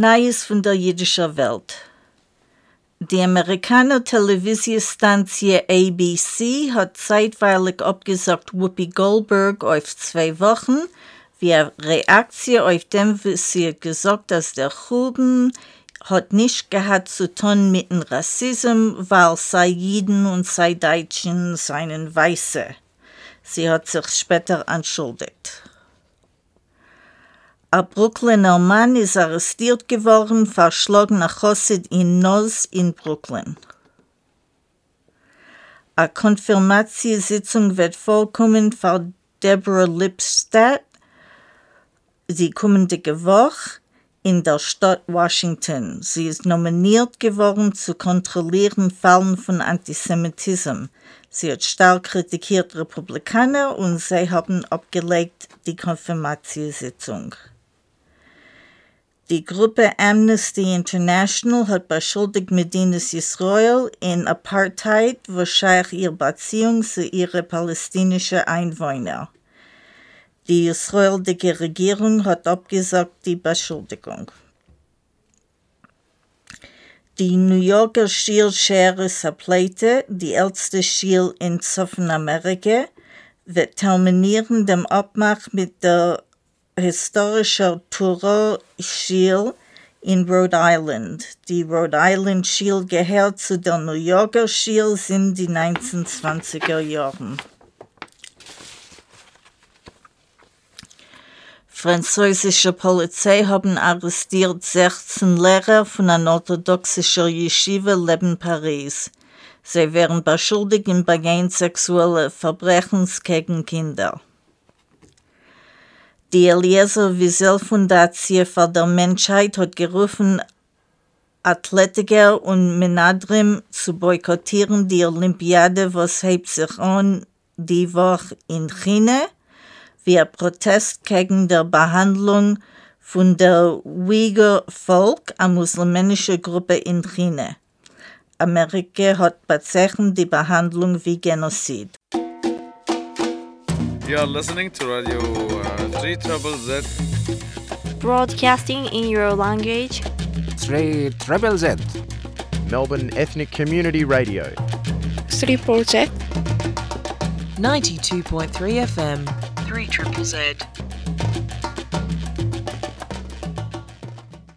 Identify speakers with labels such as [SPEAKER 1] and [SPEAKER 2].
[SPEAKER 1] Neues von der jüdischen Welt. Die amerikanische Televisionstantie ABC hat zeitweilig abgesagt Whoopi Goldberg auf zwei Wochen, wie eine Reaktion auf dem, was sie gesagt dass der Chuben hat nicht gehabt zu tun mit dem Rassismus, weil sei Jiden und sei Deutschen seinen Weiße. Sie hat sich später entschuldigt. Ein Brooklyner Mann ist arrestiert geworden, verschlagen nach Chossid in Noz in Brooklyn. Eine Konfirmationssitzung wird vorkommen für Deborah Lipstadt, die kommende Woche in der Stadt Washington. Sie ist nominiert geworden zu kontrollieren Fällen von Antisemitismus. Sie hat stark kritikiert Republikaner und sie haben abgelegt die Konfirmationssitzung. Die Gruppe Amnesty International hat beschuldigt Medinas Israel in Apartheid, wahrscheinlich ihre Beziehung zu ihren palästinischen Einwohnern. Die israelische Regierung hat abgesagt die Beschuldigung. Die New Yorker Schildschere Pleite, die älteste Schild in Südamerika, wird terminieren dem Abmach mit der historischer Turo Shield in Rhode Island. Die Rhode Island Shield gehört zu der New Yorker Shield in die 1920er Jahren. Französische Polizei haben arrestiert 16 Lehrer von einer orthodoxischen Yeshiva Leben Paris. Sie werden beschuldigt im Begehen sexueller Verbrechen gegen Kinder. Die Eliezer Wiesel Fundatie für der Menschheit hat gerufen, Athletiker und Menadrim zu boykottieren die Olympiade, was hebt sich an die Woche in China, wie ein Protest gegen die Behandlung von der Uyghur Volk, eine muslimische Gruppe in China. Amerika hat bezeichnet die Behandlung wie Genozid.
[SPEAKER 2] You are listening to Radio 3 Trouble Z.
[SPEAKER 3] Broadcasting in your language.
[SPEAKER 4] 3 Treble Z.
[SPEAKER 5] Melbourne Ethnic Community Radio.
[SPEAKER 6] 3 Z.
[SPEAKER 7] 92.3 FM. 3 Triple Z.